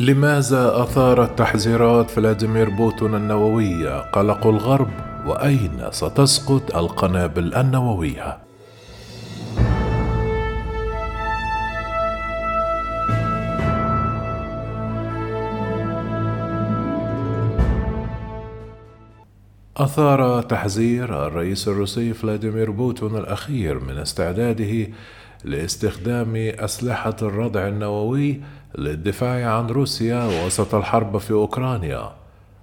لماذا أثارت تحذيرات فلاديمير بوتين النووية قلق الغرب وأين ستسقط القنابل النووية؟ أثار تحذير الرئيس الروسي فلاديمير بوتين الأخير من استعداده لاستخدام أسلحة الردع النووي للدفاع عن روسيا وسط الحرب في أوكرانيا.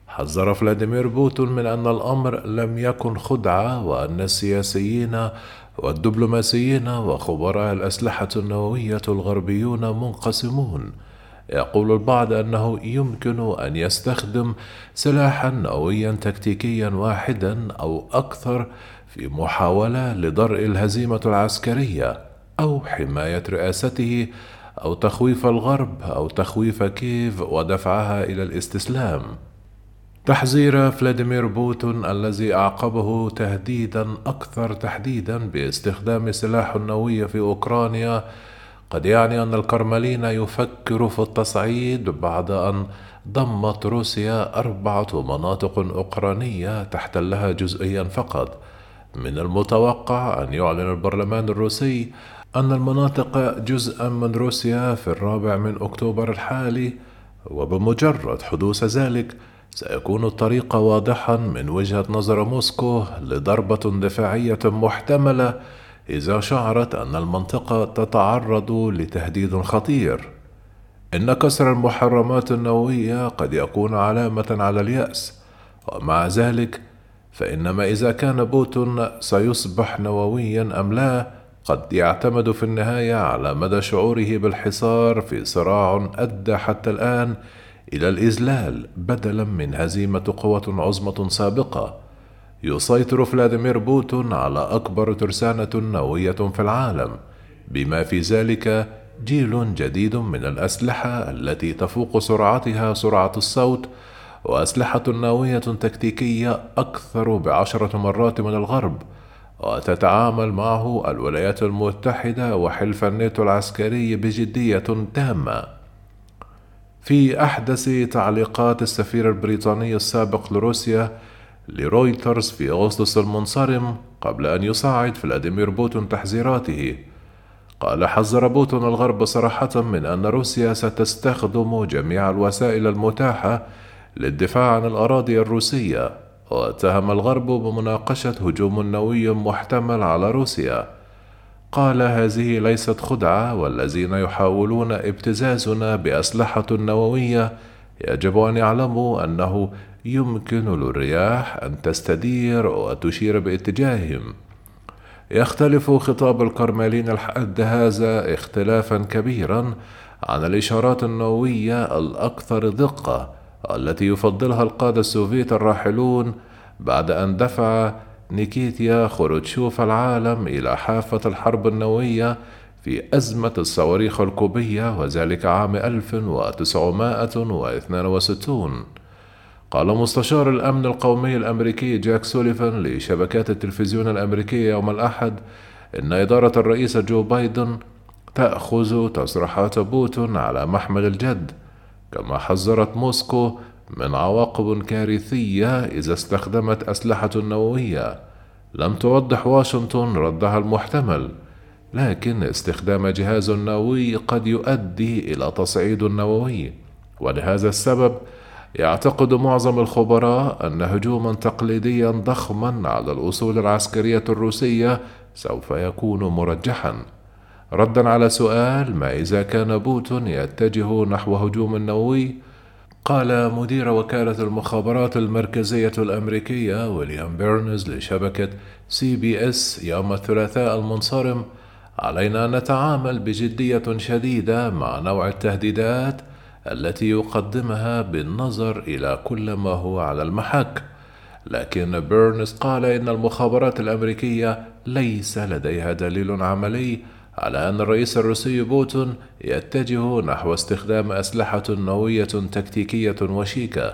حذر فلاديمير بوتون من أن الأمر لم يكن خدعة وأن السياسيين والدبلوماسيين وخبراء الأسلحة النووية الغربيون منقسمون. يقول البعض أنه يمكن أن يستخدم سلاحا نوويا تكتيكيا واحدا أو أكثر في محاولة لدرء الهزيمة العسكرية أو حماية رئاسته أو تخويف الغرب أو تخويف كييف ودفعها إلى الاستسلام. تحذير فلاديمير بوتون الذي أعقبه تهديدا أكثر تحديدا باستخدام سلاح نووي في أوكرانيا قد يعني أن الكرملين يفكر في التصعيد بعد أن ضمت روسيا أربعة مناطق أوكرانية تحتلها جزئيا فقط من المتوقع أن يعلن البرلمان الروسي أن المناطق جزءا من روسيا في الرابع من أكتوبر الحالي وبمجرد حدوث ذلك سيكون الطريق واضحا من وجهة نظر موسكو لضربة دفاعية محتملة إذا شعرت أن المنطقة تتعرض لتهديد خطير. إن كسر المحرمات النووية قد يكون علامة على اليأس ومع ذلك فإن ما إذا كان بوتين سيصبح نوويا أم لا قد يعتمد في النهاية على مدى شعوره بالحصار في صراع أدى حتى الآن إلى الإذلال بدلا من هزيمة قوة عظمى سابقة. يسيطر فلاديمير بوتين على أكبر ترسانة نووية في العالم بما في ذلك جيل جديد من الأسلحة التي تفوق سرعتها سرعة الصوت وأسلحة نووية تكتيكية أكثر بعشرة مرات من الغرب. وتتعامل معه الولايات المتحدة وحلف الناتو العسكري بجدية تامة. في أحدث تعليقات السفير البريطاني السابق لروسيا لرويترز في أغسطس المنصرم قبل أن يصعد فلاديمير بوتين تحذيراته قال حذر بوتين الغرب صراحة من أن روسيا ستستخدم جميع الوسائل المتاحة للدفاع عن الأراضي الروسية واتهم الغرب بمناقشة هجوم نووي محتمل على روسيا. قال هذه ليست خدعة والذين يحاولون ابتزازنا بأسلحة نووية. يجب أن يعلموا أنه يمكن للرياح أن تستدير وتشير باتجاههم. يختلف خطاب الكرملين الحد هذا اختلافا كبيرا عن الإشارات النووية الأكثر دقة التي يفضلها القادة السوفيت الراحلون بعد أن دفع نيكيتيا خروتشوف العالم إلى حافة الحرب النووية في أزمة الصواريخ الكوبية وذلك عام 1962 قال مستشار الأمن القومي الأمريكي جاك سوليفان لشبكات التلفزيون الأمريكية يوم الأحد إن إدارة الرئيس جو بايدن تأخذ تصريحات بوتين على محمل الجد. كما حذرت موسكو من عواقب كارثية إذا استخدمت أسلحة نووية. لم توضح واشنطن ردها المحتمل لكن استخدام جهاز نووي قد يؤدي إلى تصعيد نووي. ولهذا السبب يعتقد معظم الخبراء أن هجوما تقليديا ضخما على الأصول العسكرية الروسية سوف يكون مرجحا. ردا على سؤال ما إذا كان بوتين يتجه نحو هجوم نووي قال مدير وكالة المخابرات المركزية الأمريكية ويليام بيرنز لشبكة سي بي إس يوم الثلاثاء المنصرم علينا أن نتعامل بجدية شديدة مع نوع التهديدات التي يقدمها بالنظر إلى كل ما هو على المحك. لكن بيرنز قال إن المخابرات الأمريكية ليس لديها دليل عملي على أن الرئيس الروسي بوتين يتجه نحو استخدام أسلحة نووية تكتيكية وشيكة.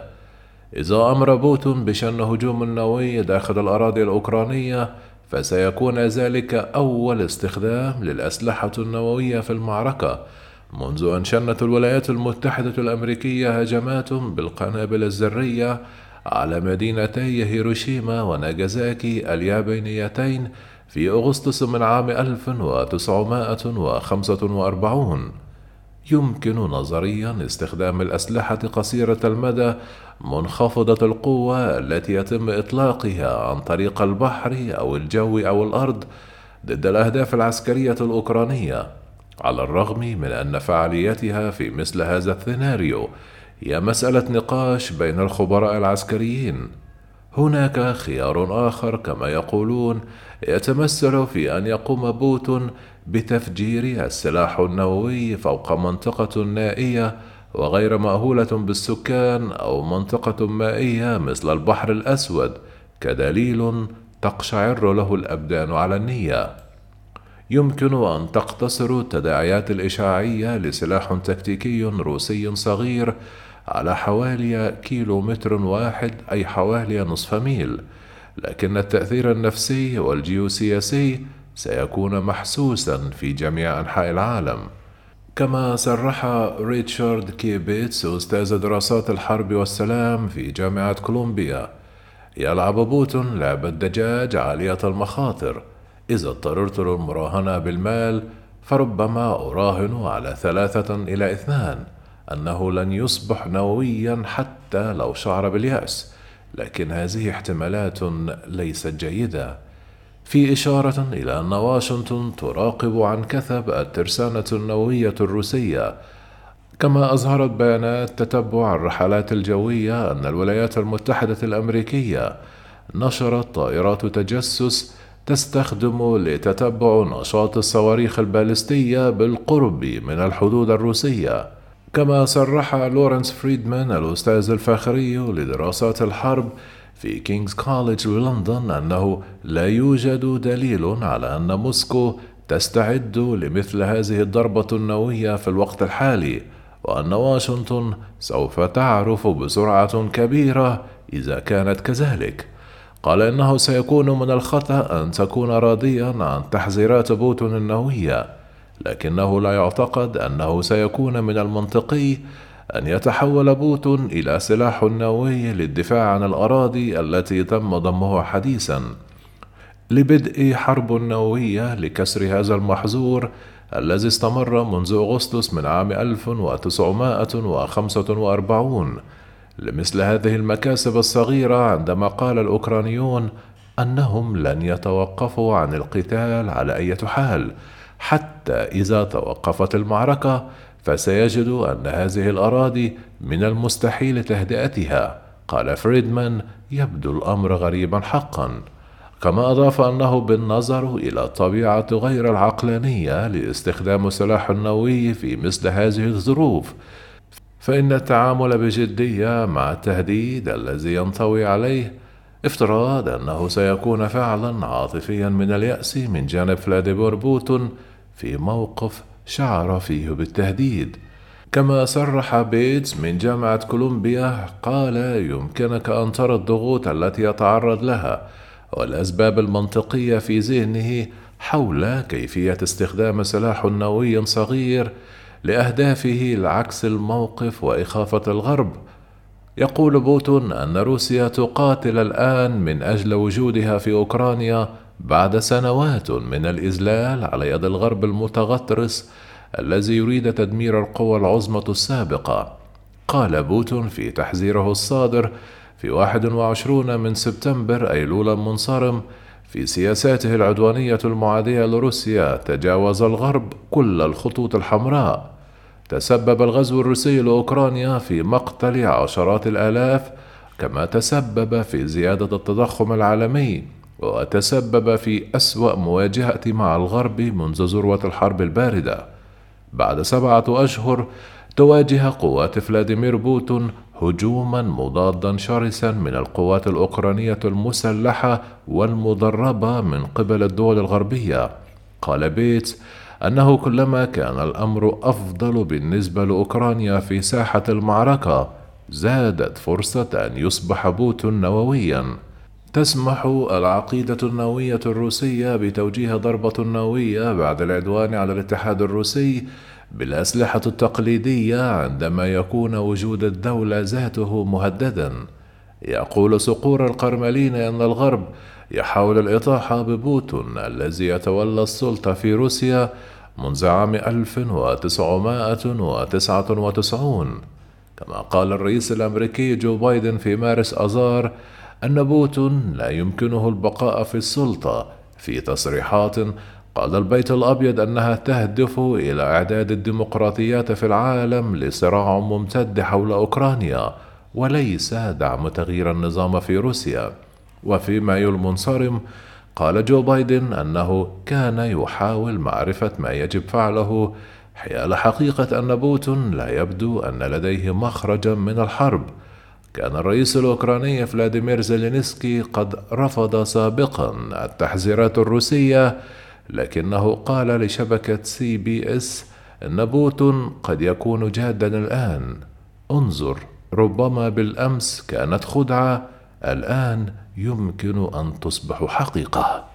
إذا أمر بوتين بشن هجوم نووي داخل الأراضي الأوكرانية فسيكون ذلك أول استخدام للأسلحة النووية في المعركة منذ أن شنت الولايات المتحدة الأمريكية هجمات بالقنابل الذرية على مدينتي هيروشيما وناجازاكي اليابانيتين في أغسطس من عام 1945 يمكن نظريا استخدام الأسلحة قصيرة المدى منخفضة القوة التي يتم إطلاقها عن طريق البحر أو الجو أو الأرض ضد الأهداف العسكرية الأوكرانية على الرغم من أن فعاليتها في مثل هذا السيناريو هي مسألة نقاش بين الخبراء العسكريين. هناك خيار آخر كما يقولون يتمثل في أن يقوم بوتون بتفجير السلاح النووي فوق منطقة نائية وغير مأهولة بالسكان أو منطقة مائية مثل البحر الأسود كدليل تقشعر له الأبدان على النية. يمكن أن تقتصر التداعيات الإشعاعية لسلاح تكتيكي روسي صغير على حوالي كيلو متر واحد أي حوالي نصف ميل، لكن التأثير النفسي والجيوسياسي سيكون محسوسا في جميع أنحاء العالم. كما صرح ريتشارد كي بيتس أستاذ دراسات الحرب والسلام في جامعة كولومبيا. يلعب بوتين لعبة دجاج عالية المخاطر. إذا اضطررت للمراهنة بالمال فربما أراهن على ثلاثة إلى اثنان أنه لن يصبح نوويا حتى لو شعر باليأس. لكن هذه احتمالات ليست جيدة. في إشارة إلى أن واشنطن تراقب عن كثب الترسانة النووية الروسية. كما أظهرت بيانات تتبع الرحلات الجوية أن الولايات المتحدة الأمريكية نشرت طائرات تجسس تستخدم لتتبع نشاط الصواريخ البالستية بالقرب من الحدود الروسية. كما صرح لورنس فريدمان الأستاذ الفخري لدراسات الحرب في كينغز كوليدج بلندن أنه لا يوجد دليل على أن موسكو تستعد لمثل هذه الضربة النووية في الوقت الحالي وأن واشنطن سوف تعرف بسرعة كبيرة إذا كانت كذلك. قال إنه سيكون من الخطأ أن تكون راضيا عن تحذيرات بوتين النووية. لكنه لا يعتقد أنه سيكون من المنطقي أن يتحول بوتون إلى سلاح نووي للدفاع عن الأراضي التي تم ضمها حديثا لبدء حرب نووية لكسر هذا المحظور الذي استمر منذ أغسطس من عام 1945 لمثل هذه المكاسب الصغيرة عندما قال الأوكرانيون أنهم لن يتوقفوا عن القتال على أي حال حتى إذا توقفت المعركة فسيجد أن هذه الأراضي من المستحيل تهدئتها قال فريدمان يبدو الأمر غريبا حقا. كما أضاف أنه بالنظر إلى الطبيعة غير العقلانية لاستخدام السلاح النووي في مثل هذه الظروف فإن التعامل بجدية مع التهديد الذي ينطوي عليه افتراض أنه سيكون فعلا عاطفيا من اليأس من جانب فلاديمير بوتون في موقف شعر فيه بالتهديد. كما صرح بيتس من جامعة كولومبيا قال يمكنك أن ترى الضغوط التي يتعرض لها والأسباب المنطقية في ذهنه حول كيفية استخدام سلاح نووي صغير لأهدافه لعكس الموقف وإخافة الغرب يقول بوتين أن روسيا تقاتل الآن من أجل وجودها في أوكرانيا بعد سنوات من الإذلال على يد الغرب المتغطرس الذي يريد تدمير القوى العظمى السابقة. قال بوتون في تحذيره الصادر في 21 من سبتمبر أيلول المنصرم في سياساته العدوانية المعادية لروسيا تجاوز الغرب كل الخطوط الحمراء. تسبب الغزو الروسي لأوكرانيا في مقتل عشرات الآلاف كما تسبب في زيادة التضخم العالمي وتسبب في أسوأ مواجهة مع الغرب منذ ذروة الحرب الباردة. بعد سبعة أشهر تواجه قوات فلاديمير بوتين هجوما مضادا شرسا من القوات الأوكرانية المسلحة والمدربة من قبل الدول الغربية. قال بيتس أنه كلما كان الأمر أفضل بالنسبة لأوكرانيا في ساحة المعركة زادت فرصة أن يصبح بوتين نوويا. تسمح العقيدة النووية الروسية بتوجيه ضربة نووية بعد العدوان على الاتحاد الروسي بالأسلحة التقليدية عندما يكون وجود الدولة ذاته مهددا. يقول صقور الكرملين أن الغرب يحاول الإطاحة ببوتين الذي يتولى السلطة في روسيا منذ عام 1999 كما قال الرئيس الأمريكي جو بايدن في مارس أذار أن بوتين لا يمكنه البقاء في السلطة في تصريحات. قال البيت الأبيض أنها تهدف إلى إعداد الديمقراطيات في العالم لصراع ممتد حول أوكرانيا وليس دعم تغيير النظام في روسيا. وفي مايو المنصرم قال جو بايدن أنه كان يحاول معرفة ما يجب فعله حيال حقيقة أن بوتين لا يبدو أن لديه مخرجا من الحرب. كان الرئيس الأوكراني فلاديمير زيلينسكي قد رفض سابقا التحذيرات الروسية لكنه قال لشبكة سي بي إس أن بوتين قد يكون جادا الآن. انظر ربما بالأمس كانت خدعة الآن يمكن أن تصبح حقيقة.